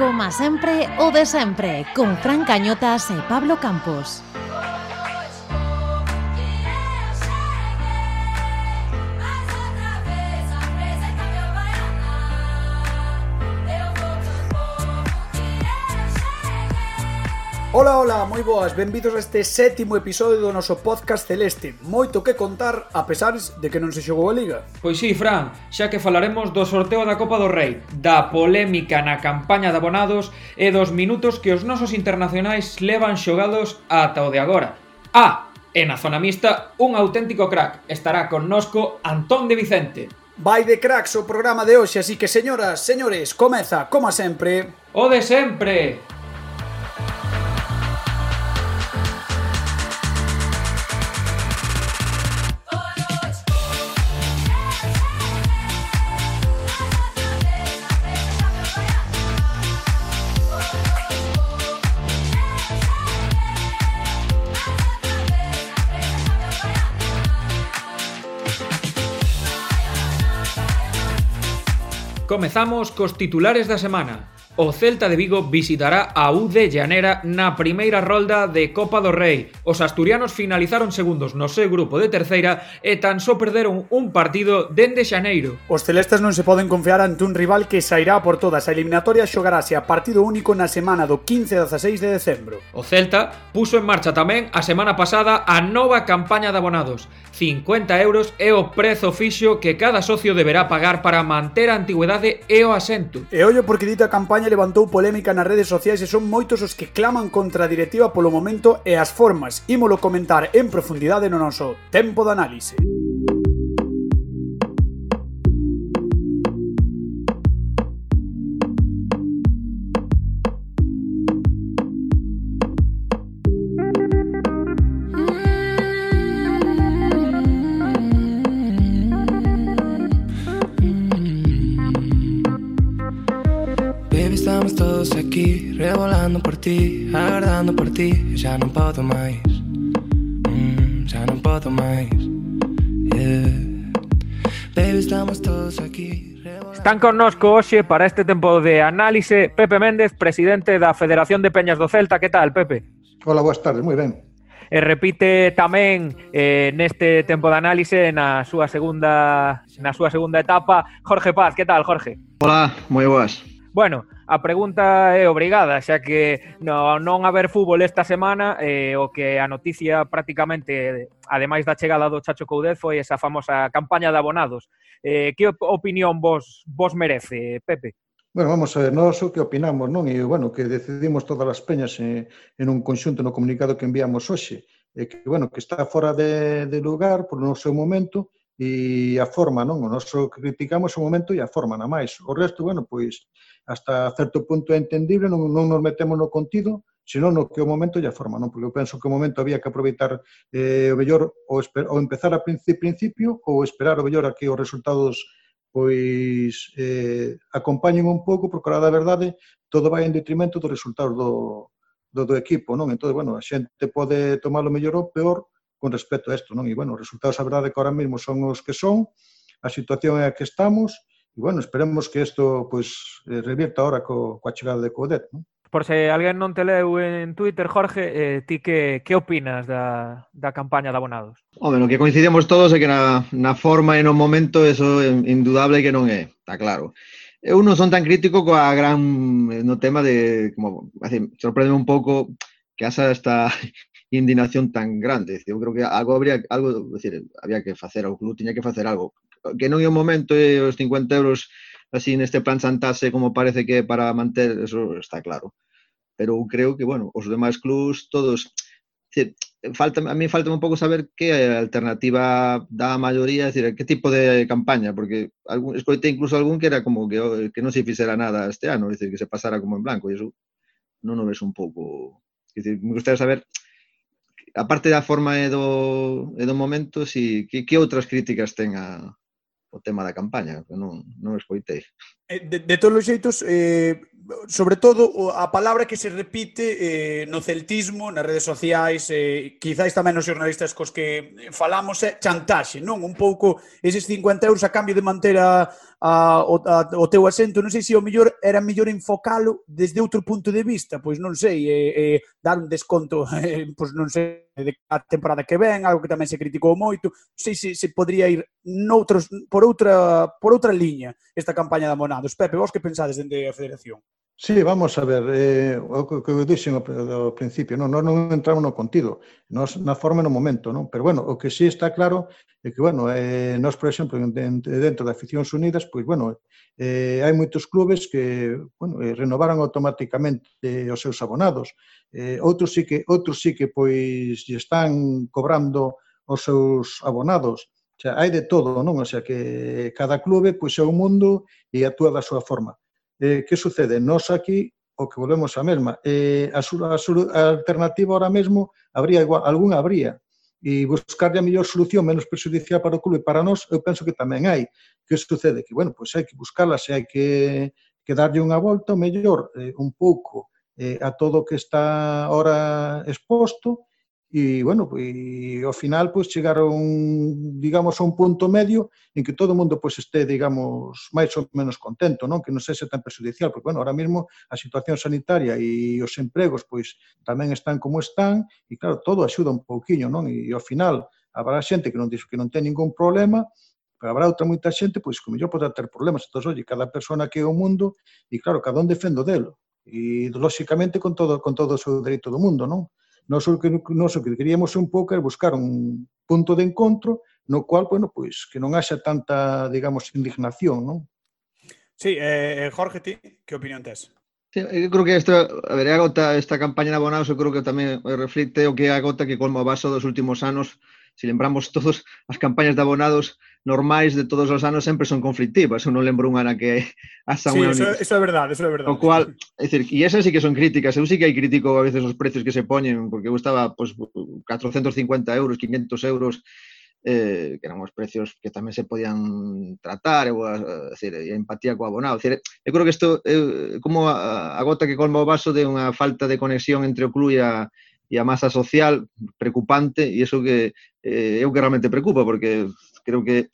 Coma sempre o de sempre, con Fran Cañotas e Pablo Campos. Ola, ola, moi boas, benvidos a este sétimo episodio do noso podcast Celeste. Moito que contar a pesares de que non se xogou a Liga. Pois sí, Fran, xa que falaremos do sorteo da Copa do Rei Da polémica na campaña de abonados E dos minutos que os nosos internacionais levan xogados ata o de agora. Ah, e na zona mixta, un auténtico crack. Estará connosco Antón de Vicente. Vai de cracks o programa de hoxe, así que señoras, señores, comeza, como sempre. O de sempre. Comezamos cos titulares da semana. O Celta de Vigo visitará a U de Llanera na primeira rolda de Copa do Rei. Os asturianos finalizaron segundos no seu grupo de terceira e tan só perderon un partido dende xaneiro. Os celestes non se poden confiar ante un rival que sairá por todas. A eliminatoria xogarase a partido único na semana do 15 a 16 de decembro. O Celta puso en marcha tamén a semana pasada a nova campaña de abonados. 50 euros é o prezo fixo que cada socio deberá pagar para manter a antigüedade e o asento. E ollo porque dita campaña campaña levantou polémica nas redes sociais e son moitos os que claman contra a directiva polo momento e as formas. Ímolo comentar en profundidade no noso Tempo de Análise. aquí, revolando por ti, agardando por ti, Já xa non podo máis. Mm, xa non podo máis. Yeah. Baby, estamos todos aquí. Revolando... Están connosco hoxe para este tempo de análise Pepe Méndez, presidente da Federación de Peñas do Celta. Que tal, Pepe? Hola, boas tardes, moi ben e repite tamén eh, neste tempo de análise na súa segunda na súa segunda etapa Jorge Paz, que tal Jorge? Hola, moi boas. Bueno, a pregunta é obrigada, xa que no non haber fútbol esta semana, eh, o que a noticia prácticamente, ademais da chegada do Chacho Coudez, foi esa famosa campaña de abonados. Eh, que opinión vos, vos merece, Pepe? Bueno, vamos a ver, nós o que opinamos, non? E, bueno, que decidimos todas as peñas en, en un conxunto no comunicado que enviamos hoxe, e que, bueno, que está fora de, de lugar por no seu momento e a forma, non? O noso que criticamos o momento e a forma, na máis. O resto, bueno, pois, hasta certo punto é entendible, non, non nos metemos no contido, senón no que o momento e a forma, non? Porque eu penso que o momento había que aproveitar eh, o mellor ou, esper, ou empezar a principio ou esperar o mellor a que os resultados pois eh, acompañen un pouco, porque a da verdade todo vai en detrimento dos resultados do, do, do equipo, non? Entón, bueno, a xente pode tomar o mellor ou peor con respecto a isto, non? E, bueno, os resultados, a verdade, que ahora mesmo son os que son, a situación é a que estamos, E, bueno, esperemos que isto pois, pues, eh, revirta ahora co, coa chegada de Codet. non? Por se alguén non te leu en Twitter, Jorge, eh, ti que, que opinas da, da campaña de abonados? Home, no que coincidimos todos é que na, na forma e no momento eso é indudable que non é, está claro. Eu non son tan crítico coa gran eh, no tema de como así, sorprende un pouco que haxa esta indignación tan grande. Eu creo que algo habría algo, decir, había que facer, o club tiña que facer algo que non é o momento e os 50 euros así neste plan Santase como parece que é para manter, eso está claro. Pero eu creo que, bueno, os demais clubs todos decir, falta, a mí falta un pouco saber que é a alternativa da maioría, é decir, que tipo de campaña, porque algún, escoitei incluso algún que era como que, que non se fixera nada este ano, é decir, que se pasara como en blanco, e iso non o ves un pouco... É decir, me gustaría saber aparte da forma e do, e do momento, si, que, que outras críticas ten a, o tema da campaña, que non, non escoitei. Eh, de, de todos os xeitos, eh, sobre todo a palabra que se repite eh, no celtismo, nas redes sociais, eh, quizáis tamén nos xornalistas cos que falamos, é chantaxe, non? Un pouco eses 50 euros a cambio de manter a, a, a, a o teu asento, non sei se o mellor era mellor enfocalo desde outro punto de vista, pois non sei, eh, eh, dar un desconto, eh, pois non sei, de a temporada que ven, algo que tamén se criticou moito, sei se, se podría ir noutros, por outra, por outra liña esta campaña da Monados. Pepe, vos que pensades dende a Federación? Sí, vamos a ver, eh, o que eu dixen ao principio, non, nós non entramos no contido, nós na forma e no momento, non? Pero bueno, o que sí está claro é que, bueno, eh, nós, por exemplo, dentro da Aficións Unidas, pois, bueno, eh, hai moitos clubes que, bueno, eh, renovaron automáticamente os seus abonados. Eh, outros sí que, outros sí que pois, lle están cobrando os seus abonados. O sea, hai de todo, non? O sea, que cada clube, pois, é un mundo e actúa da súa forma. Eh, que sucede? Nos aquí o que volvemos a mesma. Eh, a, a, a alternativa ahora mesmo habría igual, algún habría, e buscarlle a mellor solución menos prejudicial para o clube e para nós, eu penso que tamén hai. Que sucede? Que, bueno, pois hai que buscarla, se hai que, que darlle unha volta, o mellor, eh, un pouco eh, a todo o que está ahora exposto, e, bueno, e ao final, pois, chegaron, digamos, a un punto medio en que todo o mundo, pois, este, digamos, máis ou menos contento, non? Que non sexa tan perjudicial, porque, bueno, ahora mesmo a situación sanitaria e os empregos, pois, tamén están como están, e, claro, todo axuda un pouquiño, non? E, ao final, habrá xente que non, que non ten ningún problema, pero habrá outra moita xente, pois, que mellor podrá ter problemas. Entón, oye, cada persona que é o mundo, e, claro, cada un defendo delo. E, lóxicamente, con todo, con todo o seu dereito do mundo, non? Nos o que, nos o que queríamos un pouco é buscar un punto de encontro no cual, bueno, pois, que non haxa tanta, digamos, indignación, non? Sí, eh, eh Jorge, ti, que opinión tes? Sí, eu creo que esta, a ver, a gota, esta campaña de abonados, eu creo que tamén reflicte o que é a gota que colma o vaso dos últimos anos se lembramos todos as campañas de abonados normais de todos os anos sempre son conflictivas. Eu non lembro unha na que a unha... Sí, eso, eso é verdade, eso é verdade. O cual, é dicir, e esas sí que son críticas. Eu sí que hai crítico a veces os precios que se poñen, porque eu estaba pois, pues, 450 euros, 500 euros, eh, que eran os precios que tamén se podían tratar, eu, eh, a, a, decir, a empatía co abonado. Decir, eu creo que isto é como a, a gota que colma o vaso de unha falta de conexión entre o club e a, e a masa social preocupante e iso que eh, é o que realmente preocupa porque creo que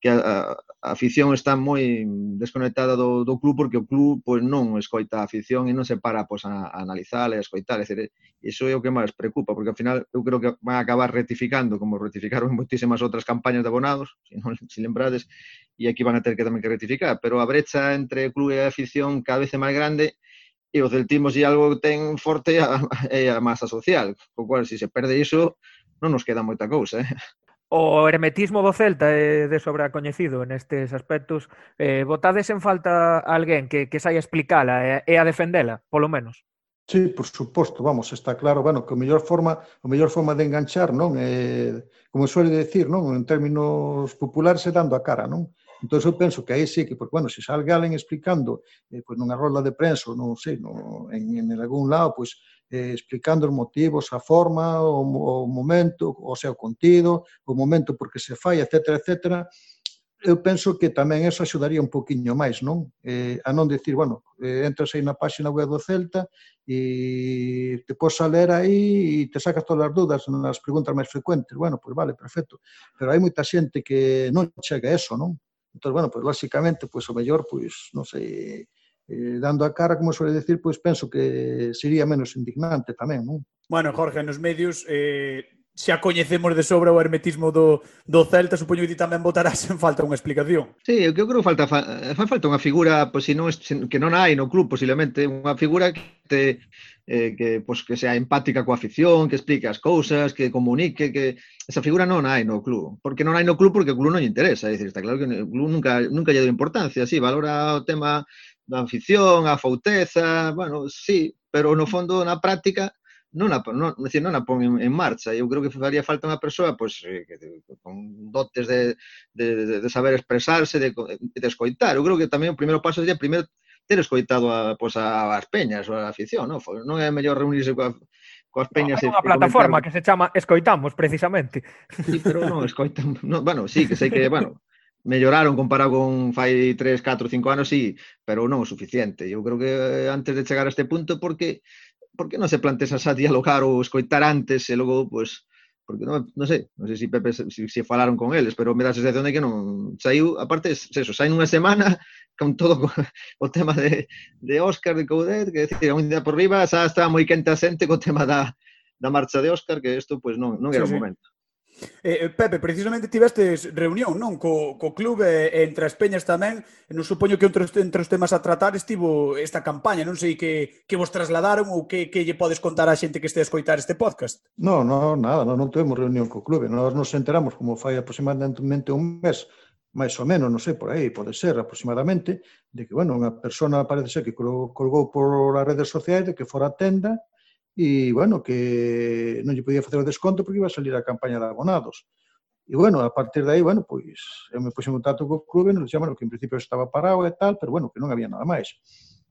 que a, a afición está moi desconectada do, do club porque o club pois non escoita a afición e non se para pois, a, a analizar e a escoitar, decir, iso é o que máis preocupa porque ao final eu creo que van a acabar rectificando como rectificaron moitísimas outras campañas de abonados, se, non, se lembrades, e aquí van a ter que tamén que rectificar, pero a brecha entre club e afición cada vez é máis grande e o celtismo si algo ten forte a, é eh, a masa social, co cual se se perde iso non nos queda moita cousa, eh? O hermetismo do Celta é de sobra coñecido nestes aspectos. Eh, botades en falta a alguén que, que saia explicala e, e a defendela, polo menos? Sí, por suposto, vamos, está claro, bueno, que a mellor forma, a mellor forma de enganchar, non, Eh, como suele decir, non, en términos populares é dando a cara, non? Entón, eu penso que aí sí que, porque, bueno, se salga alguén explicando eh, pois nunha rola de prensa, non sei, no, en, en algún lado, pois, eh, explicando os motivos, a forma, o, o momento, o seu contido, o momento porque se fai, etc, etc, eu penso que tamén eso axudaría un poquinho máis, non? Eh, a non decir, bueno, eh, entras aí na páxina web do Celta e te pos a ler aí e te sacas todas as dudas nas preguntas máis frecuentes. Bueno, pois vale, perfecto. Pero hai moita xente que non chega a eso, non? Entón, bueno, pois lóxicamente, pois o mellor, pois, non sei, eh, dando a cara, como suele decir, pois penso que sería menos indignante tamén, non? Bueno, Jorge, nos medios eh, xa coñecemos de sobra o hermetismo do, do Celta, supoño que ti tamén votarás en falta unha explicación. Sí, eu creo que falta, fa, eh, falta unha figura pois, si non, que non hai no club, posiblemente, unha figura que te, eh, que, pois, que sea empática coa afición, que explique as cousas, que comunique, que esa figura non hai no club. Porque non hai no club porque o club non lle interesa. É dicir, está claro que o club nunca, nunca lle deu importancia. Sí, valora o tema da afición, a fauteza, bueno, sí, pero no fondo, na práctica, non a, non, decir, non a pon en, en marcha. Eu creo que faría falta unha persoa pois, eh, que, con dotes de, de, de saber expresarse, de, de escoitar. Eu creo que tamén o primeiro paso sería primeiro ter escoitado a, pois, a, as peñas, a afición. Non, non é mellor reunirse coa, coas peñas... No, hai unha plataforma comentar... que se chama Escoitamos, precisamente. Sí, pero non, escoitamos... No, bueno, sí, que sei que, bueno, melloraron comparado con fai 3, 4, 5 anos, sí, pero non o suficiente. Eu creo que eh, antes de chegar a este punto, porque por que non se plantexas a dialogar ou escoitar antes e logo, pois, porque non, non sei, non sei se Pepe se, se falaron con eles, pero me dá a sensación de que non saiu, aparte, se eso, saín unha semana con todo o tema de, de Óscar, de Coudet, que decir, un día por riba, xa estaba moi quente a xente co tema da, da marcha de Óscar, que isto pues, non, non era sí, o momento. Sí. Eh, eh, Pepe, precisamente tivestes reunión, non? Co, co clube e eh, entre as peñas tamén. Non supoño que entre, entre os temas a tratar estivo esta campaña. Non sei que, que vos trasladaron ou que, que lle podes contar á xente que este a escoitar este podcast. Non, non, nada, non, non tuvemos reunión co clube. Nós nos enteramos como fai aproximadamente un mes máis ou menos, non sei, por aí, pode ser aproximadamente, de que, bueno, unha persona parece ser que colgou por as redes sociais de que fora a tenda e, bueno, que non lle podía facer o desconto porque iba a salir a campaña de abonados. E, bueno, a partir de aí, bueno, pois, eu me puse en contacto co clube, nos dixen, bueno, que en principio estaba parado e tal, pero, bueno, que non había nada máis.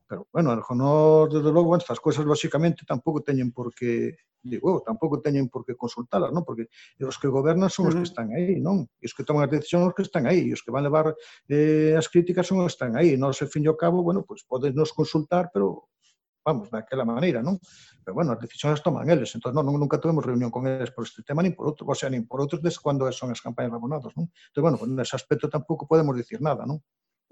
Pero, bueno, en Arjonor, desde logo, bueno, estas cousas, lóxicamente, tampouco teñen por que, digo, tampouco teñen por que consultalas, non? Porque os que gobernan son os que están aí, non? E os que toman as decisións son os que están aí, e os que van levar eh, as críticas son os que están aí. Non, se fin e ao cabo, bueno, pois, podes nos consultar, pero vamos, daquela maneira, non? Pero bueno, as decisións as toman eles, entón non, nunca tuvemos reunión con eles por este tema, nin por outro, o sea, nin por outros des cando son as campañas de abonados, non? Entón, bueno, pues, nese aspecto tampouco podemos dicir nada, non?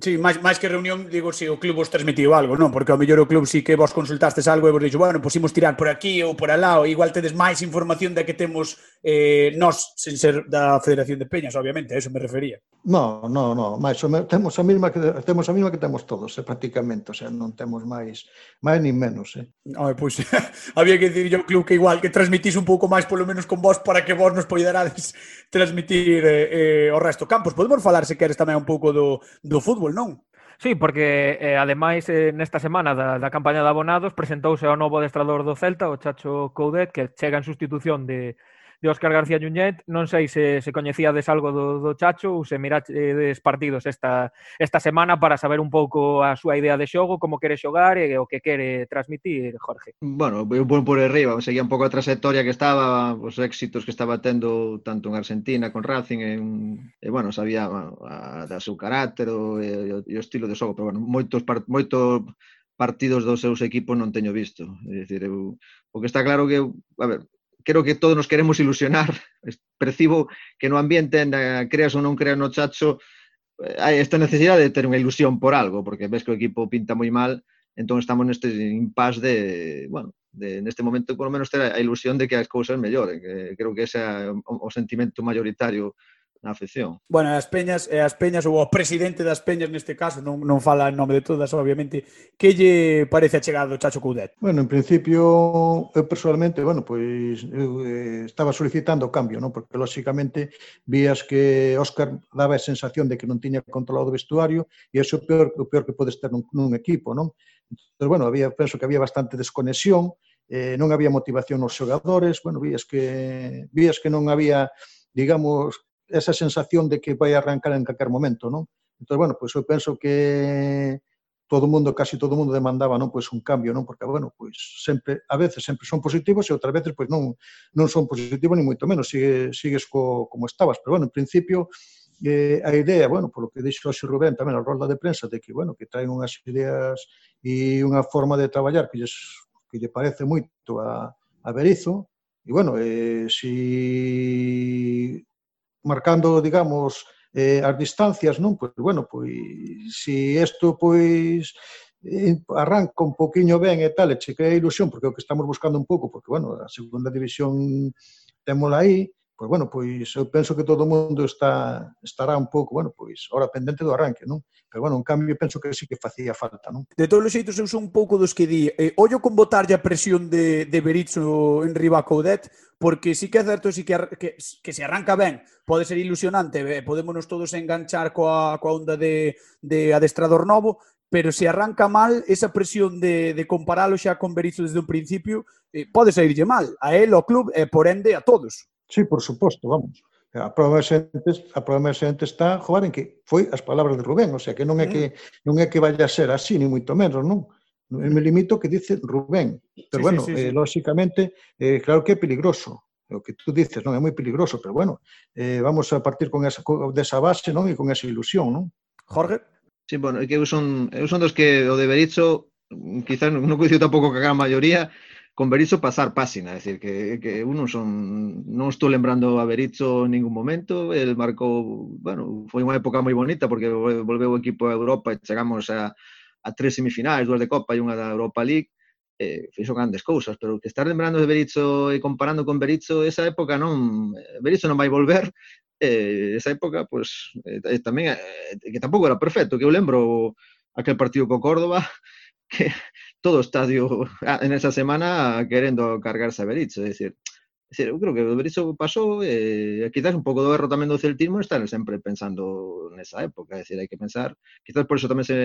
Sí, máis, máis que reunión, digo, se si o club vos transmitiu algo, non? Porque ao mellor o club si que vos consultastes algo e vos dixo, bueno, pois imos tirar por aquí ou por alá, ou igual tedes máis información da que temos eh, nós, sen ser da Federación de Peñas, obviamente, a eso me refería. No, no, no, máis, temos a mesma que temos a mesma que temos todos, eh, prácticamente, o sea, non temos máis máis nin menos, eh. Ai, pois había que dicir ao club que igual que transmitís un pouco máis polo menos con vos para que vos nos poidarades transmitir eh, eh, o resto. Campos, podemos falar se queres tamén un pouco do, do fútbol, fútbol, non? Sí, porque eh, ademais eh, nesta semana da, da campaña de abonados presentouse ao novo adestrador do Celta, o Chacho Coudet, que chega en sustitución de, de Óscar García Juñet. Non sei se, se coñecíades algo do, do Chacho ou se mirades partidos esta, esta semana para saber un pouco a súa idea de xogo, como quere xogar e o que quere transmitir, Jorge. Bueno, eu por, por arriba, seguía un pouco a trayectoria que estaba, os éxitos que estaba tendo tanto en Argentina con Racing, e, e bueno, sabía bueno, a, da seu carácter o, e, e o estilo de xogo, pero bueno, moitos, moitos partidos dos seus equipos non teño visto. É dicir, eu, o que está claro que, a ver, creo que todos nos queremos ilusionar. Percibo que no ambiente, na, eh, creas ou non creas no Chacho, eh, hai esta necesidade de ter unha ilusión por algo, porque ves que o equipo pinta moi mal, entón estamos neste impas de, bueno, de, neste momento, por lo menos, ter a ilusión de que as cousas melloren. Que creo que ese é o, o sentimento mayoritario na afección. Bueno, as peñas, as peñas ou o presidente das peñas neste caso, non, non fala en nome de todas, obviamente, que lle parece a chegada do Chacho Coudet? Bueno, en principio, eu personalmente, bueno, pois eu eh, estaba solicitando o cambio, non? Porque lóxicamente vías que Óscar daba a sensación de que non tiña controlado o vestuario e iso é o peor, o peor que podes ter nun, nun equipo, non? Entón, bueno, había, penso que había bastante desconexión, eh, non había motivación nos xogadores, bueno, vías que vías que non había digamos, esa sensación de que vai arrancar en calquer momento, non? Entón, bueno, pois eu penso que todo mundo, casi todo mundo demandaba, non, pois un cambio, non, porque bueno, pois sempre a veces sempre son positivos e outras veces pois non non son positivos ni moito menos, sigue sigues co, como estabas, pero bueno, en principio eh, a idea, bueno, polo que dixo hoxe Rubén tamén a rolda de prensa de que, bueno, que traen unhas ideas e unha forma de traballar que lles, que lle parece moito a, a Berizo, e bueno, eh, si marcando, digamos, eh, as distancias, non? Pois, bueno, pois, se si isto, pois, eh, arranca un poquinho ben e tal, e che crea ilusión, porque é o que estamos buscando un pouco, porque, bueno, a segunda división témola aí, pois bueno, pois eu penso que todo o mundo está estará un pouco, bueno, pois ora pendente do arranque, non? Pero bueno, un cambio penso que sí que facía falta, non? De todos os xeitos eu son un pouco dos que di, eh, ollo con botarlle a presión de de Berizzo en riba Coudet, porque sí que é certo sí que, que, que se arranca ben, pode ser ilusionante, eh, podémonos todos enganchar coa, coa onda de, de adestrador novo, pero se arranca mal, esa presión de, de comparalo xa con Berizzo desde un principio, eh, pode saírlle mal, a él, ao club, e eh, por ende a todos. Sí, por suposto, vamos. A prova xente, a prova xente está, joder, en que foi as palabras de Rubén, o sea, que non é que mm. non é que vaya a ser así, ni moito menos, non? Eu me limito que dice Rubén. Pero sí, bueno, sí, sí, eh, sí. eh, claro que é peligroso, o que tú dices, non é moi peligroso, pero bueno, eh, vamos a partir con esa, con, desa base, non? E con esa ilusión, non? Jorge? Sí, bueno, é que eu son, eu son dos que o de Berizzo, quizás non coincido tampouco que a gran maioría, con Berizzo pasar páxina, é dicir, que, que uno son, non estou lembrando a Berizzo en ningún momento, el marcou, bueno, foi unha época moi bonita porque volveu o equipo a Europa e chegamos a, a tres semifinais, dúas de Copa e unha da Europa League, eh, fixo grandes cousas, pero que estar lembrando de Berizzo e comparando con Berizzo, esa época non, eh, Berizzo non vai volver, eh, esa época, pois, pues, eh, tamén, eh, que tampouco era perfecto, que eu lembro aquel partido co Córdoba, que todo o estadio en esa semana querendo cargarse a Berizzo, é dicir, decir, eu creo que o Berizzo pasou, e eh, quizás un pouco do erro tamén do celtismo estar sempre pensando nesa época, é dicir, hai que pensar, quizás por eso tamén se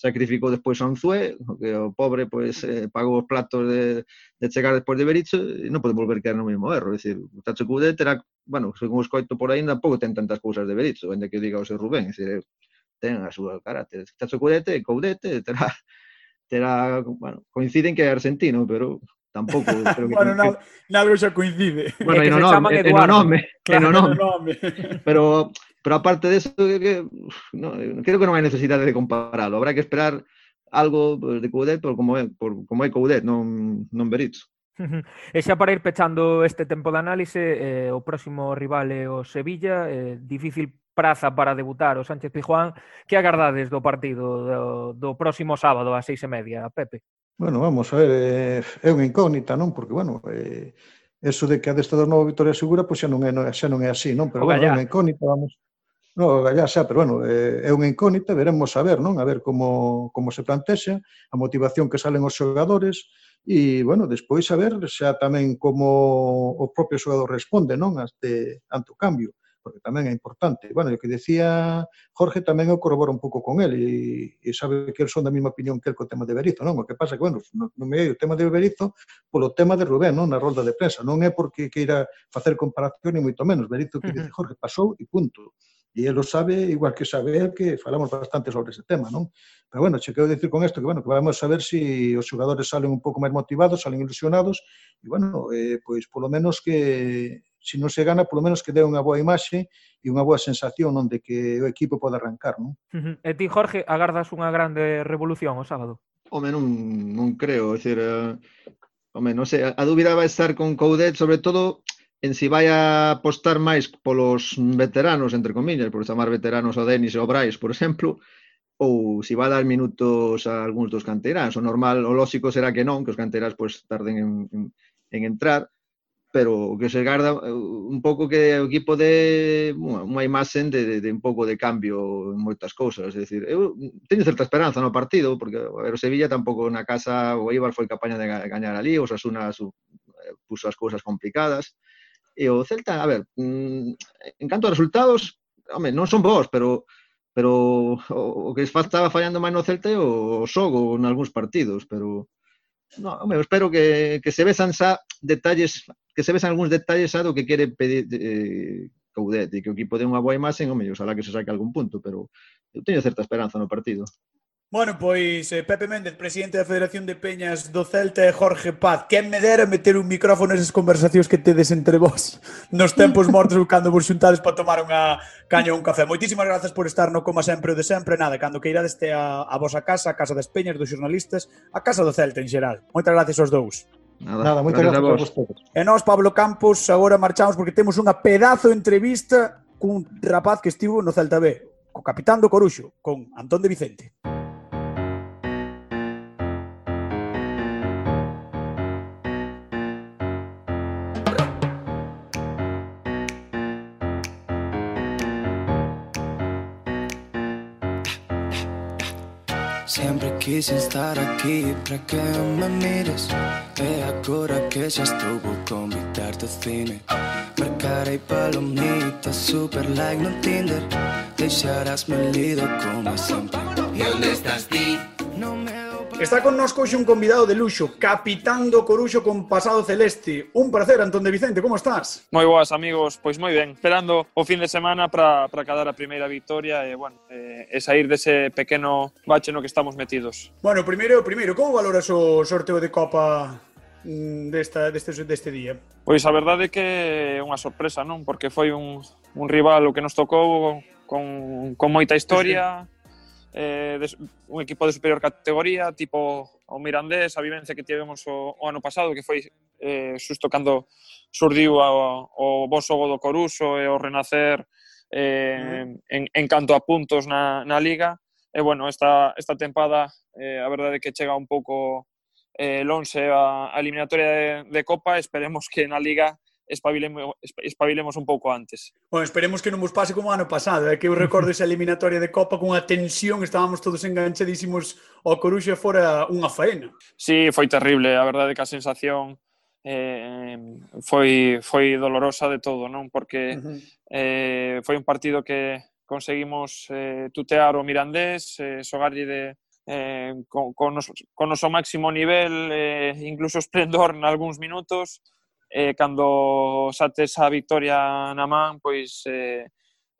sacrificou despois Anzué, que o pobre pois, eh, pagou os platos de, de chegar despois de Berizzo, e non pode volver caer no mesmo erro, é dicir, o Tacho Cudé terá, bueno, según os coito por aí, tampouco ten tantas cousas de Berizzo, ainda que diga o seu Rubén, é dicir, ten a súa carácter, Tacho Cudete, Coudete, terá terá, bueno, coinciden que é argentino, pero tampouco creo que Bueno, na, na xa coincide. Bueno, e no nome, e No nome, claro, no nome. nome. pero pero aparte de eso que, que no, creo que non hai necesidade de compararlo, habrá que esperar algo de Coudet, pero como é, por, como é Coudet, non, non Berizzo. E xa para ir pechando este tempo de análise, eh, o próximo rival é o Sevilla, eh, difícil praza para debutar o Sánchez Pijuán. Que agardades do partido do, do próximo sábado ás seis e media, Pepe? Bueno, vamos a ver, eh, é unha incógnita, non? Porque, bueno, eh, eso de que a desta da nova Vitoria Segura pois xa non é, xa non é así, non? Pero bueno, é unha incógnita, vamos. No, Gallá xa, pero bueno, eh, é unha incógnita, veremos a ver, non? A ver como, como se plantexa, a motivación que salen os xogadores, e, bueno, despois a ver xa tamén como o propio xogador responde, non? Ante, ante o cambio porque tamén é importante. Bueno, o que decía Jorge tamén eu corroboro un pouco con el e, e sabe que el son da mesma opinión que el co tema de Berizo, non? O que pasa que, bueno, non me o tema de Berizo polo tema de Rubén, non? Na rolda de prensa. Non é porque queira facer comparación, ni moito menos. Berizo que uh -huh. dice Jorge pasou e punto. E ele o sabe, igual que sabe el, que falamos bastante sobre ese tema, non? Pero bueno, che quero dicir con isto que, bueno, que vamos a ver se si os xogadores salen un pouco máis motivados, salen ilusionados, e, bueno, eh, pois polo menos que se non se gana, polo menos que dé unha boa imaxe e unha boa sensación onde que o equipo pode arrancar, non? Uh -huh. E ti, Jorge, agardas unha grande revolución o sábado? Home, non, non creo, é dicir, uh, home, non sei, a dúbida vai estar con Coudet, sobre todo en si vai a apostar máis polos veteranos, entre comillas, por chamar veteranos a Denis e o Brais, por exemplo, ou se vai dar minutos a algúns dos canteiráns. O normal, o lóxico será que non, que os canteiráns pois, tarden en, en, en entrar, pero que se garda eh, un pouco que o equipo de unha, unha imaxe de, de, de un pouco de cambio en moitas cousas, é dicir, eu teño certa esperanza no partido, porque a ver, o Sevilla tampouco na casa o Eibar foi capaña de gañar ali, o Sasuna su, eh, puso as cousas complicadas, e o Celta, a ver, mm, en canto a resultados, home, non son bons, pero pero o, o que estaba fallando máis no Celta é o, o xogo en algúns partidos, pero no, home, espero que, que se vezan xa detalles, que se vezan algúns detalles xa do que quere pedir eh, Coudet e que o equipo dé unha boa imaxe, home, oxalá que se saque algún punto, pero eu teño certa esperanza no partido. Bueno, pois eh, Pepe Méndez, presidente da Federación de Peñas do Celta e Jorge Paz, quen me dera meter un micrófono nesas conversacións que tedes entre vos nos tempos mortos cando vos xuntades para tomar unha caña ou un café. Moitísimas grazas por estar no Coma Sempre o de Sempre. Nada, cando que irades a, a vosa casa, a casa das Peñas, dos xornalistas, a casa do Celta en xeral. Moitas gracias aos dous. Nada, Nada moitas gracias, gracias a vos. E nós, Pablo Campos, agora marchamos porque temos unha pedazo de entrevista cun rapaz que estivo no Celta B, co capitán do Coruxo, con Antón de Vicente. Quise estar aquí para que me mires. E agora que xa estou vou convidarte ao cine. Marcarei palomitas, super like no Tinder Deixarásme lido como sempre E onde estás ti? Está con nos hoxe un convidado de luxo, capitán do Coruxo con pasado celeste. Un placer, Antón de Vicente, como estás? Moi boas, amigos, pois moi ben. Esperando o fin de semana para cadar a primeira victoria e, bueno, eh, e sair dese pequeno bache no que estamos metidos. Bueno, primeiro, primeiro, como valoras o sorteo de Copa mm, desta, deste, deste día? Pois a verdade é que é unha sorpresa, non? Porque foi un, un rival o que nos tocou con, con moita historia, eh, de, un equipo de superior categoría, tipo o Mirandés, a vivencia que tivemos o, o ano pasado, que foi eh, susto cando surdiu o, o, bo xogo do Coruso e o Renacer eh, en, en canto a puntos na, na Liga. E, bueno, esta, esta tempada eh, a verdade é que chega un pouco eh, lonxe a, a eliminatoria de, de Copa, esperemos que na Liga espabilemos, espabilemos un pouco antes. Bueno, esperemos que non vos pase como ano pasado, é eh? que eu recordo esa eliminatoria de Copa con a tensión, estábamos todos enganchadísimos ao Coruxa fora unha faena. Sí, foi terrible, a verdade que a sensación eh, foi, foi dolorosa de todo, non? Porque uh -huh. eh, foi un partido que conseguimos eh, tutear o Mirandés, eh, xogarlle de, eh, con, con, os, con o máximo nivel, eh, incluso esplendor en algúns minutos, eh, cando sates a victoria na man, pois eh,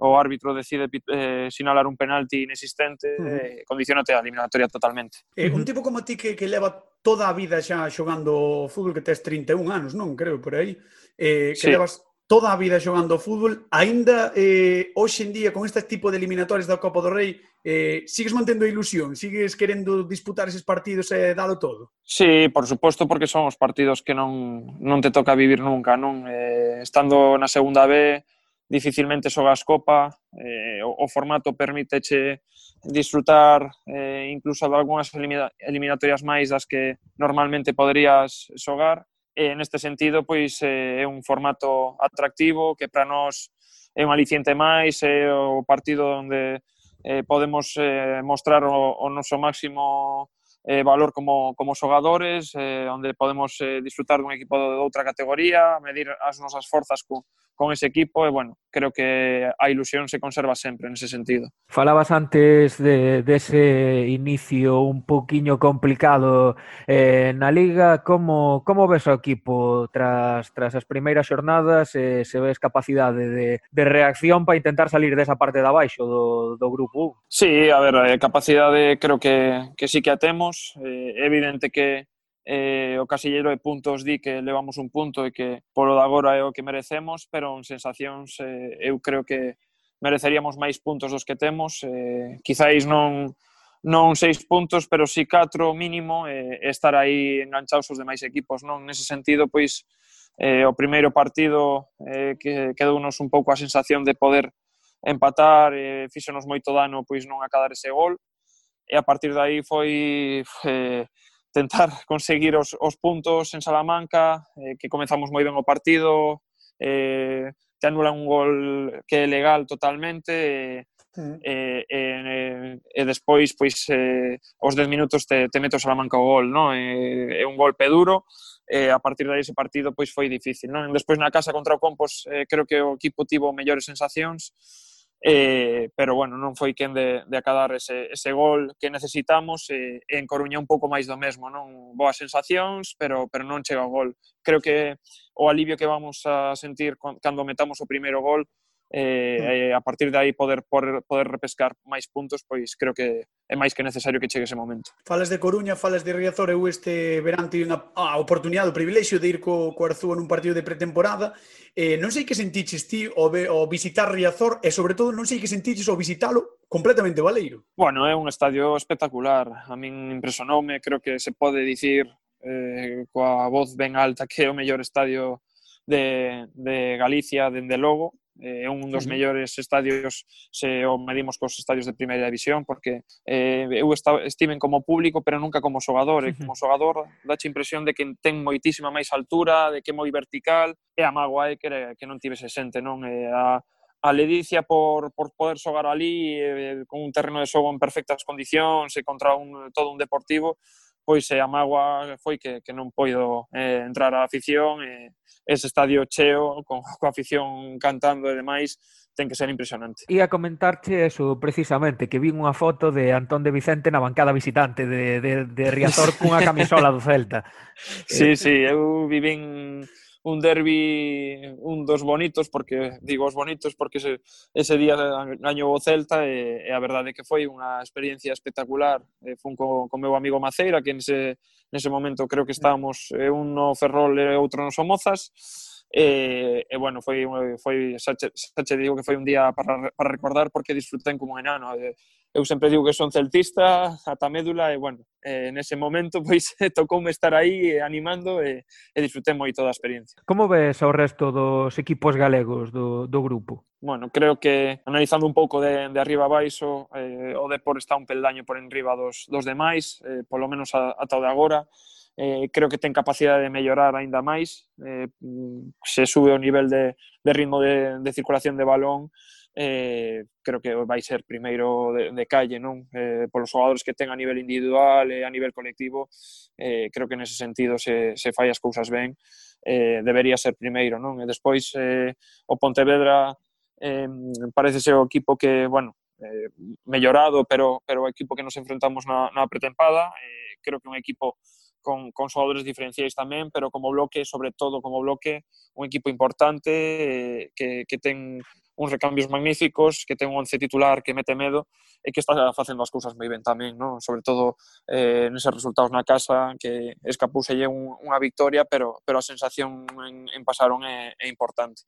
o árbitro decide eh, sinalar un penalti inexistente, uh -huh. eh, condicionate a eliminatoria totalmente. Eh, un tipo como ti que, que leva toda a vida xa xogando fútbol, que tes 31 anos, non? Creo, por aí. Eh, que sí. levas toda a vida xogando fútbol, aínda eh, hoxe en día con este tipo de eliminatorias da Copa do Rei, eh, sigues mantendo a ilusión, sigues querendo disputar eses partidos e eh, todo? Sí, por suposto, porque son os partidos que non, non te toca vivir nunca, non? Eh, estando na segunda B, dificilmente xogas Copa, eh, o, o formato permíteche disfrutar eh, incluso de algunhas eliminatorias máis das que normalmente poderías xogar, e neste sentido pois eh, é un formato atractivo que para nós é un aliciente máis, é o partido onde eh, podemos eh, mostrar o, o noso máximo eh, valor como, como xogadores, eh, onde podemos eh, disfrutar dun equipo de outra categoría, medir as nosas forzas co, con ese equipo, e, bueno, creo que a ilusión se conserva sempre nese sentido. Falabas antes de, de ese inicio un poquinho complicado eh, na Liga, como, como ves o equipo tras, tras as primeiras xornadas, eh, se ves capacidade de, de reacción para intentar salir desa parte de abaixo do, do grupo? Sí, a ver, eh, capacidade creo que, que sí que a temos, puntos. Eh, é evidente que eh, o casillero de puntos di que levamos un punto e que polo de agora é o que merecemos, pero en sensacións eh, eu creo que mereceríamos máis puntos dos que temos. Eh, quizáis non non seis puntos, pero si catro mínimo e eh, estar aí enganchados os demais equipos, non? Nese sentido, pois, eh, o primeiro partido eh, que quedounos un pouco a sensación de poder empatar, eh, fíxonos moito dano pois non acadar ese gol, e a partir de aí foi eh, tentar conseguir os, os puntos en Salamanca, eh, que comenzamos moi ben o partido, eh, te anulan un gol que é legal totalmente, eh, e, e, e despois pois eh, os 10 minutos te, te meto Salamanca o gol, non? eh, é un golpe duro e a partir de ese partido pois foi difícil, non? Despois na casa contra o Compos eh, creo que o equipo tivo mellores sensacións eh, pero bueno, non foi quen de, de acadar ese, ese gol que necesitamos e, eh, en Coruña un pouco máis do mesmo, non boas sensacións, pero, pero non chega o gol. Creo que o alivio que vamos a sentir cando metamos o primeiro gol eh, e eh, a partir de aí poder, poder, poder repescar máis puntos, pois creo que é máis que necesario que chegue ese momento. Falas de Coruña, falas de Riazor, eu este verán tive unha a oportunidade, o privilexio de ir co, co Arzúa nun partido de pretemporada, eh, non sei que sentiches ti o, o visitar Riazor e sobre todo non sei que sentiches o visitalo completamente valeiro. Bueno, é un estadio espectacular, a min impresionoume, creo que se pode dicir eh, coa voz ben alta que é o mellor estadio de, de Galicia dende logo Eh, é un dos mellores estadios se o medimos cos estadios de primeira división porque eh, eu esta, estiven como público pero nunca como xogador e como xogador dache impresión de que ten moitísima máis altura de que é moi vertical e a magoa é que, que non tivese xente non? E a, a ledicia por, por poder xogar ali eh, con un terreno de xogo en perfectas condicións e contra un, todo un deportivo pois eh, a mágoa foi que, que non poido eh, entrar á afición e eh, ese estadio cheo con coa afición cantando e demais ten que ser impresionante. E a comentarche eso precisamente, que vin unha foto de Antón de Vicente na bancada visitante de, de, de Riazor cunha camisola do Celta. sí, eh... sí, eu vivín un derbi un dos bonitos porque digo os bonitos porque ese, ese día gañou o Celta e, e a verdade que foi unha experiencia espectacular. E fun co, co meu amigo Maceira que nese, nese momento creo que estábamos un no Ferrol e outro no Somozas. E, e bueno, foi, foi xa, xa che digo que foi un día para, para recordar porque disfruten como enano. E, eu sempre digo que son celtista ata médula e, bueno, eh, nese momento pois tocoume estar aí animando e, e disfrutei moito da experiencia. Como ves ao resto dos equipos galegos do, do grupo? Bueno, creo que analizando un pouco de, de arriba a baixo, eh, o Depor está un peldaño por enriba dos, dos demais, eh, polo menos a, ata o de agora, eh, creo que ten capacidade de mellorar aínda máis, eh, se sube o nivel de, de ritmo de, de circulación de balón, eh, creo que vai ser primeiro de, de calle, non? Eh, polos xogadores que ten a nivel individual e a nivel colectivo, eh, creo que nese sentido se, se fai as cousas ben, eh, debería ser primeiro, non? E despois eh, o Pontevedra eh, parece ser o equipo que, bueno, eh, mellorado, pero, pero o equipo que nos enfrentamos na, na pretempada, eh, creo que un equipo con, con xogadores diferenciais tamén, pero como bloque, sobre todo como bloque, un equipo importante eh, que, que ten uns recambios magníficos, que ten un once titular que mete medo e que está facendo as cousas moi ben tamén, non? sobre todo eh, neses resultados na casa, que escapouselle un, unha victoria, pero, pero a sensación en, en pasaron é, é importante.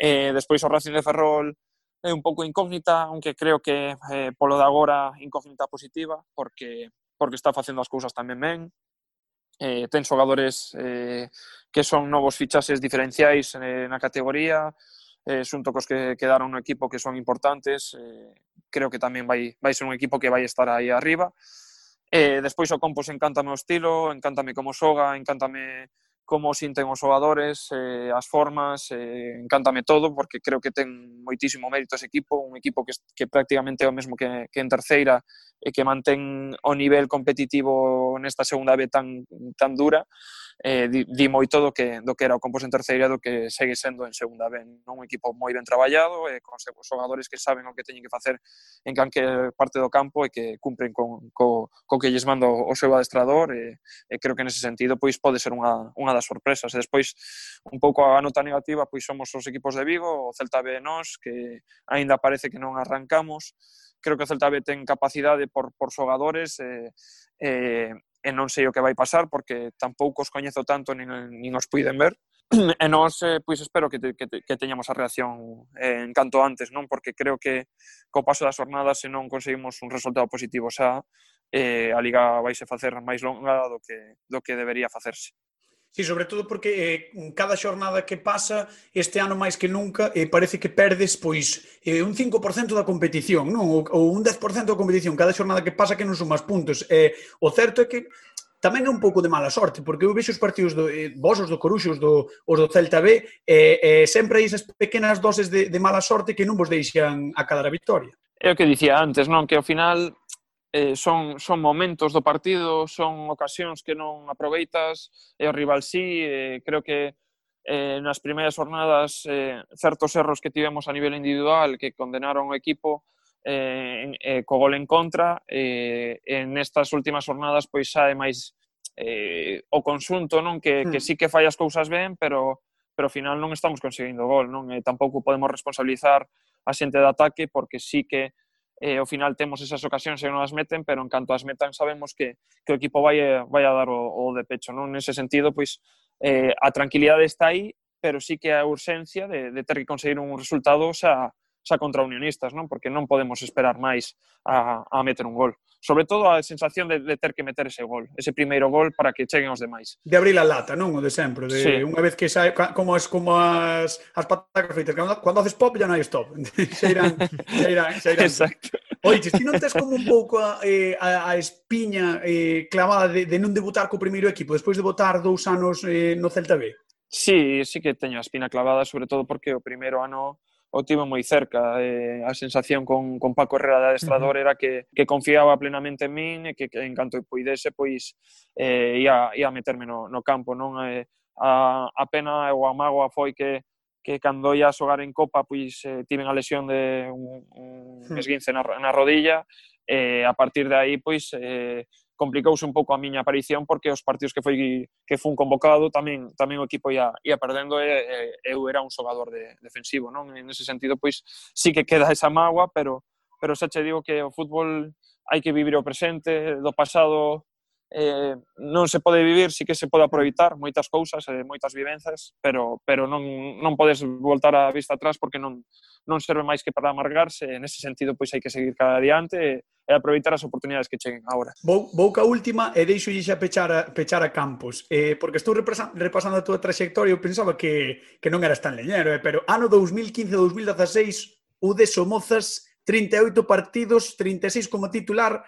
Eh, despois o Racing de Ferrol é un pouco incógnita, aunque creo que eh, polo de agora incógnita positiva, porque porque está facendo as cousas tamén ben, eh, ten xogadores eh, que son novos fichaxes diferenciais eh, na categoría, eh, xunto cos que quedaron no equipo que son importantes, eh, creo que tamén vai, vai ser un equipo que vai estar aí arriba. Eh, despois o Compos encántame o estilo, encántame como xoga, encántame como sinten os xogadores, eh, as formas, eh, encántame todo, porque creo que ten moitísimo mérito ese equipo, un equipo que, que prácticamente é o mesmo que, que en terceira e que mantén o nivel competitivo nesta segunda B tan, tan dura eh, di, di moito do que, do que era o Compos en terceira do que segue sendo en segunda B. Non? Un equipo moi ben traballado, e eh, con os xogadores que saben o que teñen que facer en canque parte do campo e que cumpren con, co, co que lles manda o seu adestrador e, e creo que nese sentido pois pode ser unha, unha das sorpresas. E despois, un pouco a nota negativa, pois somos os equipos de Vigo, o Celta B nós, que aínda parece que non arrancamos, creo que o Celta B ten capacidade por, por xogadores e, eh, eh, e non sei o que vai pasar porque tampouco os coñezo tanto nin, nin os puiden ver e nós eh, pois espero que, te, que, te, que teñamos a reacción eh, en canto antes, non? Porque creo que co paso das jornadas se non conseguimos un resultado positivo xa eh, a liga vai se facer máis longa do que, do que debería facerse. Sí, sobre todo porque eh, cada xornada que pasa este ano máis que nunca eh, parece que perdes pois eh, un 5% da competición, non? Ou, ou un 10% da competición cada xornada que pasa que non sumas puntos. Eh, o certo é que tamén é un pouco de mala sorte, porque eu vexo os partidos do, eh, vos, os do Coruxo, os do, os do Celta B, eh, eh, sempre hai esas pequenas doses de, de mala sorte que non vos deixan a cada a victoria. É o que dicía antes, non? Que ao final eh, son, son momentos do partido, son ocasións que non aproveitas, e o rival sí, eh, creo que eh, nas primeiras jornadas eh, certos erros que tivemos a nivel individual que condenaron o equipo eh, eh, co gol en contra, eh, en estas últimas jornadas pois xa é máis eh, o consunto, non que, que hmm. sí que fai as cousas ben, pero pero ao final non estamos conseguindo gol, non? E tampouco podemos responsabilizar a xente de ataque porque sí que eh, ao final temos esas ocasións e non as meten, pero en canto as metan sabemos que, que o equipo vai, eh, vai a dar o, o de pecho. Non? Nese sentido, pois, eh, a tranquilidade está aí, pero sí que a urxencia de, de ter que conseguir un resultado xa, xa contra unionistas, non? Porque non podemos esperar máis a, a meter un gol. Sobre todo a sensación de, de ter que meter ese gol, ese primeiro gol para que cheguen os demais. De abrir a lata, non? O de sempre, de sí. unha vez que sai como as como as as patacas fritas, cando, cando haces pop ya non hai stop. xa irán, xa irán, xa irán. Exacto. Oiches, ti non tes como un pouco a, eh, a, a espiña eh, clavada de, de non debutar co primeiro equipo despois de votar dous anos eh, no Celta B? Sí, sí que teño a espina clavada, sobre todo porque o primeiro ano o tivo moi cerca. Eh, a sensación con, con Paco Herrera de adestrador era que, que confiaba plenamente en min e que, que en canto puidese, pois eh, ia, ia meterme no, no campo. Non? Eh, a, a pena ou a mágoa foi que, que cando ia a xogar en Copa pois eh, tiven a lesión de un, un hmm. esguince na, na rodilla e eh, a partir de aí pois eh, complicouse un pouco a miña aparición porque os partidos que foi que fun convocado tamén tamén o equipo ia, ia perdendo e, e eu era un xogador de, defensivo, non? En ese sentido, pois sí que queda esa mágoa, pero pero xa che digo que o fútbol hai que vivir o presente, do pasado eh, non se pode vivir, sí que se pode aproveitar moitas cousas, eh, moitas vivenzas, pero, pero non, non podes voltar a vista atrás porque non, non serve máis que para amargarse, en ese sentido pois hai que seguir cada adiante e, e aproveitar as oportunidades que cheguen agora. Vou, vou ca última e deixo xa pechar a, pechar a Campos, eh, porque estou repasando a túa trayectoria e eu pensaba que, que non eras tan leñero, eh, pero ano 2015-2016 o de Somozas 38 partidos, 36 como titular,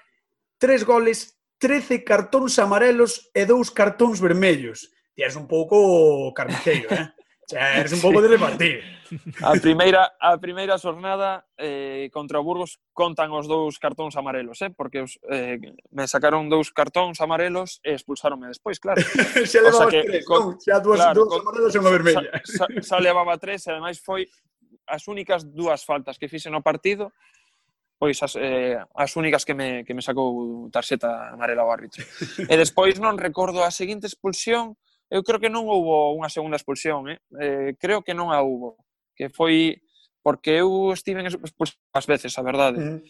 3 goles, 13 cartóns amarelos e 2 cartóns vermellos. Ti és un pouco carniceiro, eh? Xa, eres un pouco de repartir. A primeira, a primeira xornada eh, contra o Burgos contan os dous cartóns amarelos, eh? porque os, eh, me sacaron dous cartóns amarelos e expulsaronme despois, claro. xa levabas o sea que, tres, con, non? Xa dúas, claro, dúas amarelos e unha vermella. Xa, xa, xa levaba tres e ademais foi as únicas dúas faltas que fixen no partido pois as, eh, as únicas que me, que me sacou tarxeta amarela ao árbitro. E despois non recordo a seguinte expulsión, eu creo que non houbo unha segunda expulsión, eh? eh creo que non a houbo, que foi porque eu estive expulsado as veces, a verdade. Uh -huh.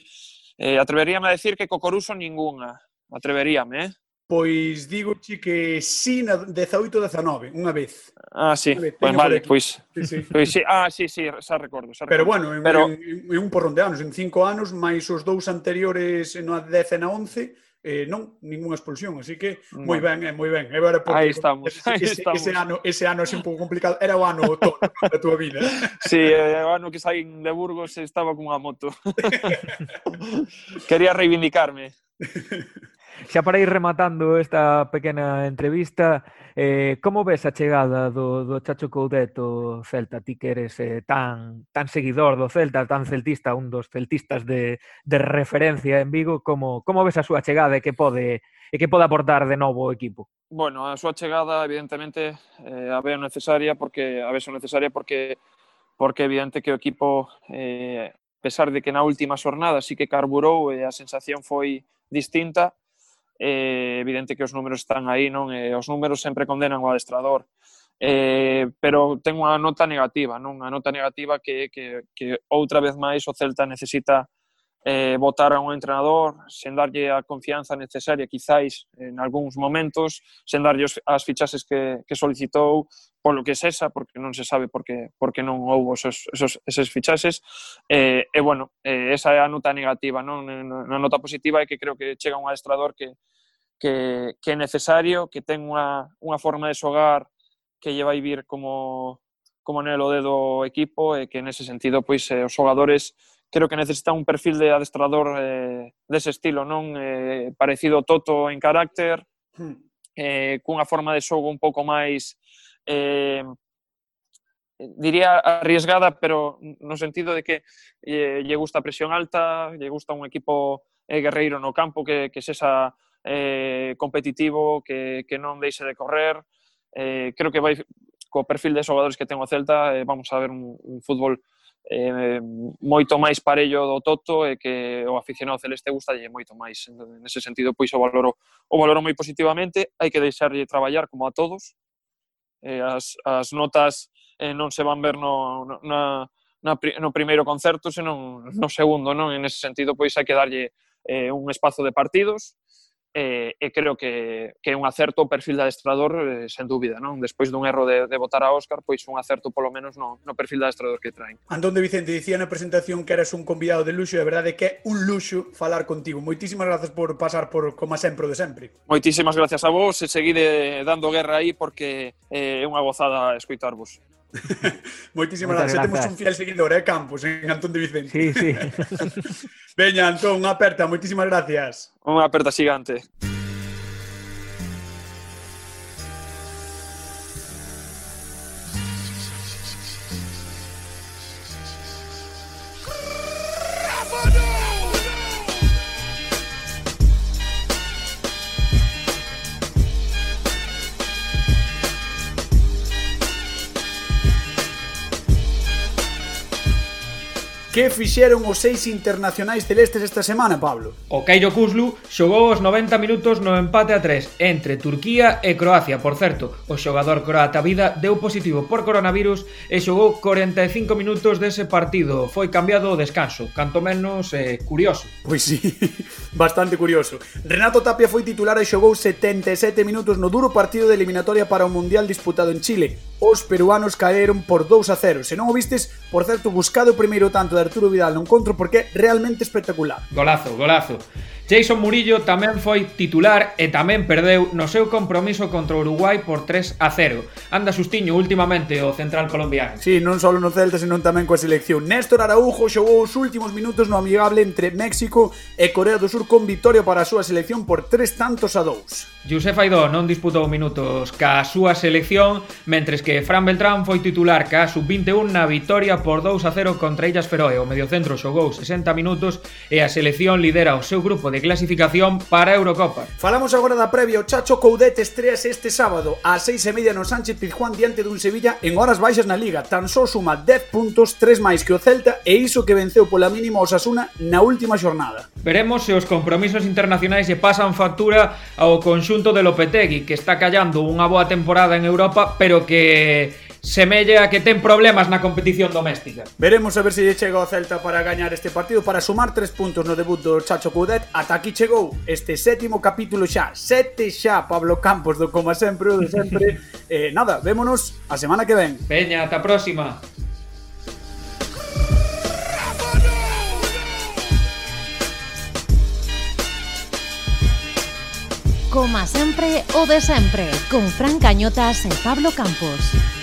Eh, atreveríame a decir que co Coruso ningunha, atreveríame, eh? Pois digo chi que sí na 18-19, unha vez. Ah, sí. Vez, pois vale, pois. Sí, sí. Pois sí, ah, sí, sí, xa recordo, xa recordo. Pero bueno, en, Pero... en, en un porrón de anos, en cinco anos, máis os dous anteriores na 10 e na 11, eh, non, ninguna expulsión, así que moi ben, eh, moi ben. E era porque, aí estamos, ese, aí ese, estamos. Ese ano, ese ano é un pouco complicado, era o ano todo da tua vida. Sí, eh, eh, o ano que saín de Burgos estaba con unha moto. Quería reivindicarme. Xa para ir rematando esta pequena entrevista, eh, como ves a chegada do, do Chacho Coudeto Celta? Ti que eres eh, tan, tan seguidor do Celta, tan celtista, un dos celtistas de, de referencia en Vigo, como, como ves a súa chegada e que pode e que pode aportar de novo o equipo? Bueno, a súa chegada evidentemente eh, a veo necesaria porque a veo necesaria porque porque é evidente que o equipo eh, pesar de que na última xornada sí que carburou e a sensación foi distinta, eh, evidente que os números están aí, non? Eh, os números sempre condenan o adestrador. Eh, pero ten unha nota negativa, non? Unha nota negativa que, que, que outra vez máis o Celta necesita eh, votar a un entrenador sen darlle a confianza necesaria quizáis en algúns momentos, sen darlle as fichases que, que solicitou, polo que esa, porque non se sabe por que, por que non houbo esos, esos, eses fichases. Eh, e, bueno, eh, esa é a nota negativa. Non? Na nota positiva é que creo que chega un adestrador que, que, que é necesario, que ten unha, unha forma de xogar que lle vai vir como, como nelo dedo equipo e que nese sentido pois eh, os xogadores creo que necesita un perfil de adestrador eh, dese estilo, non? Eh, parecido Toto en carácter, hmm. eh, cunha forma de xogo un pouco máis eh, diría arriesgada, pero no sentido de que eh, lle gusta a presión alta, lle gusta un equipo eh, guerreiro no campo que, que sexa eh, competitivo, que, que non deixe de correr. Eh, creo que vai co perfil de xogadores que ten o Celta, eh, vamos a ver un, un fútbol eh, moito máis parello do Toto e que o aficionado celeste gusta lle moito máis. Entón, en ese sentido, pois o valoro, o valoro moi positivamente, hai que deixarlle traballar como a todos. Eh, as, as notas eh, non se van ver no, na, na, no primeiro concerto, senón no segundo, non? En ese sentido, pois hai que darlle eh, un espazo de partidos, e, e creo que, que é un acerto o perfil de adestrador, eh, sen dúbida, non? Despois dun erro de, de votar a Óscar, pois un acerto polo menos no, no perfil de adestrador que traen. Antón de Vicente dicía na presentación que eras un convidado de luxo, e a verdade é que é un luxo falar contigo. Moitísimas grazas por pasar por como sempre de sempre. Moitísimas gracias a vos e seguide dando guerra aí porque eh, é unha gozada escoitarvos. Moitísimas gracias. Temos un fiel seguidor, eh, Campos, en Antón de Vicente. Sí, sí. Veña, Antón, unha aperta, moitísimas gracias. Unha aperta xigante. Que fixeron os seis internacionais celestes esta semana, Pablo? O Cairo Kuzlu xogou os 90 minutos no empate a 3 entre Turquía e Croacia. Por certo, o xogador croata Vida deu positivo por coronavirus e xogou 45 minutos dese partido. Foi cambiado o descanso, canto menos eh, curioso. Pois sí, bastante curioso. Renato Tapia foi titular e xogou 77 minutos no duro partido de eliminatoria para o Mundial disputado en Chile os peruanos caeron por 2 a 0. Se non o vistes, por certo, buscado o primeiro tanto de Arturo Vidal no encontro porque é realmente espectacular. Golazo, golazo. Jason Murillo tamén foi titular e tamén perdeu no seu compromiso contra o Uruguai por 3 a 0. Anda sustiño últimamente o central colombiano. Sí, non só no Celta, senón tamén coa selección. Néstor Araujo xogou os últimos minutos no amigable entre México e Corea do Sur con victoria para a súa selección por tres tantos a dous. Josef Aidó non disputou minutos ca a súa selección, mentres que Fran Beltrán foi titular ca a sub-21 na victoria por 2 a 0 contra Illas Feroe. O mediocentro xogou 60 minutos e a selección lidera o seu grupo de de clasificación para a Eurocopa. Falamos agora da previa, o Chacho Coudet estreas este sábado ás seis e media no Sánchez Pizjuán diante dun Sevilla en horas baixas na Liga. Tan só suma 10 puntos, 3 máis que o Celta e iso que venceu pola mínima o Sasuna na última xornada. Veremos se os compromisos internacionais lle pasan factura ao conxunto de Lopetegui, que está callando unha boa temporada en Europa, pero que semella que ten problemas na competición doméstica. Veremos a ver se lle chega o Celta para gañar este partido para sumar tres puntos no debut do Chacho Coudet. Ata aquí chegou este sétimo capítulo xa, sete xa Pablo Campos do como sempre, do sempre. eh, nada, vémonos a semana que ven. Peña, ata a próxima. Coma sempre o de sempre, con Fran Cañotas e Pablo Campos.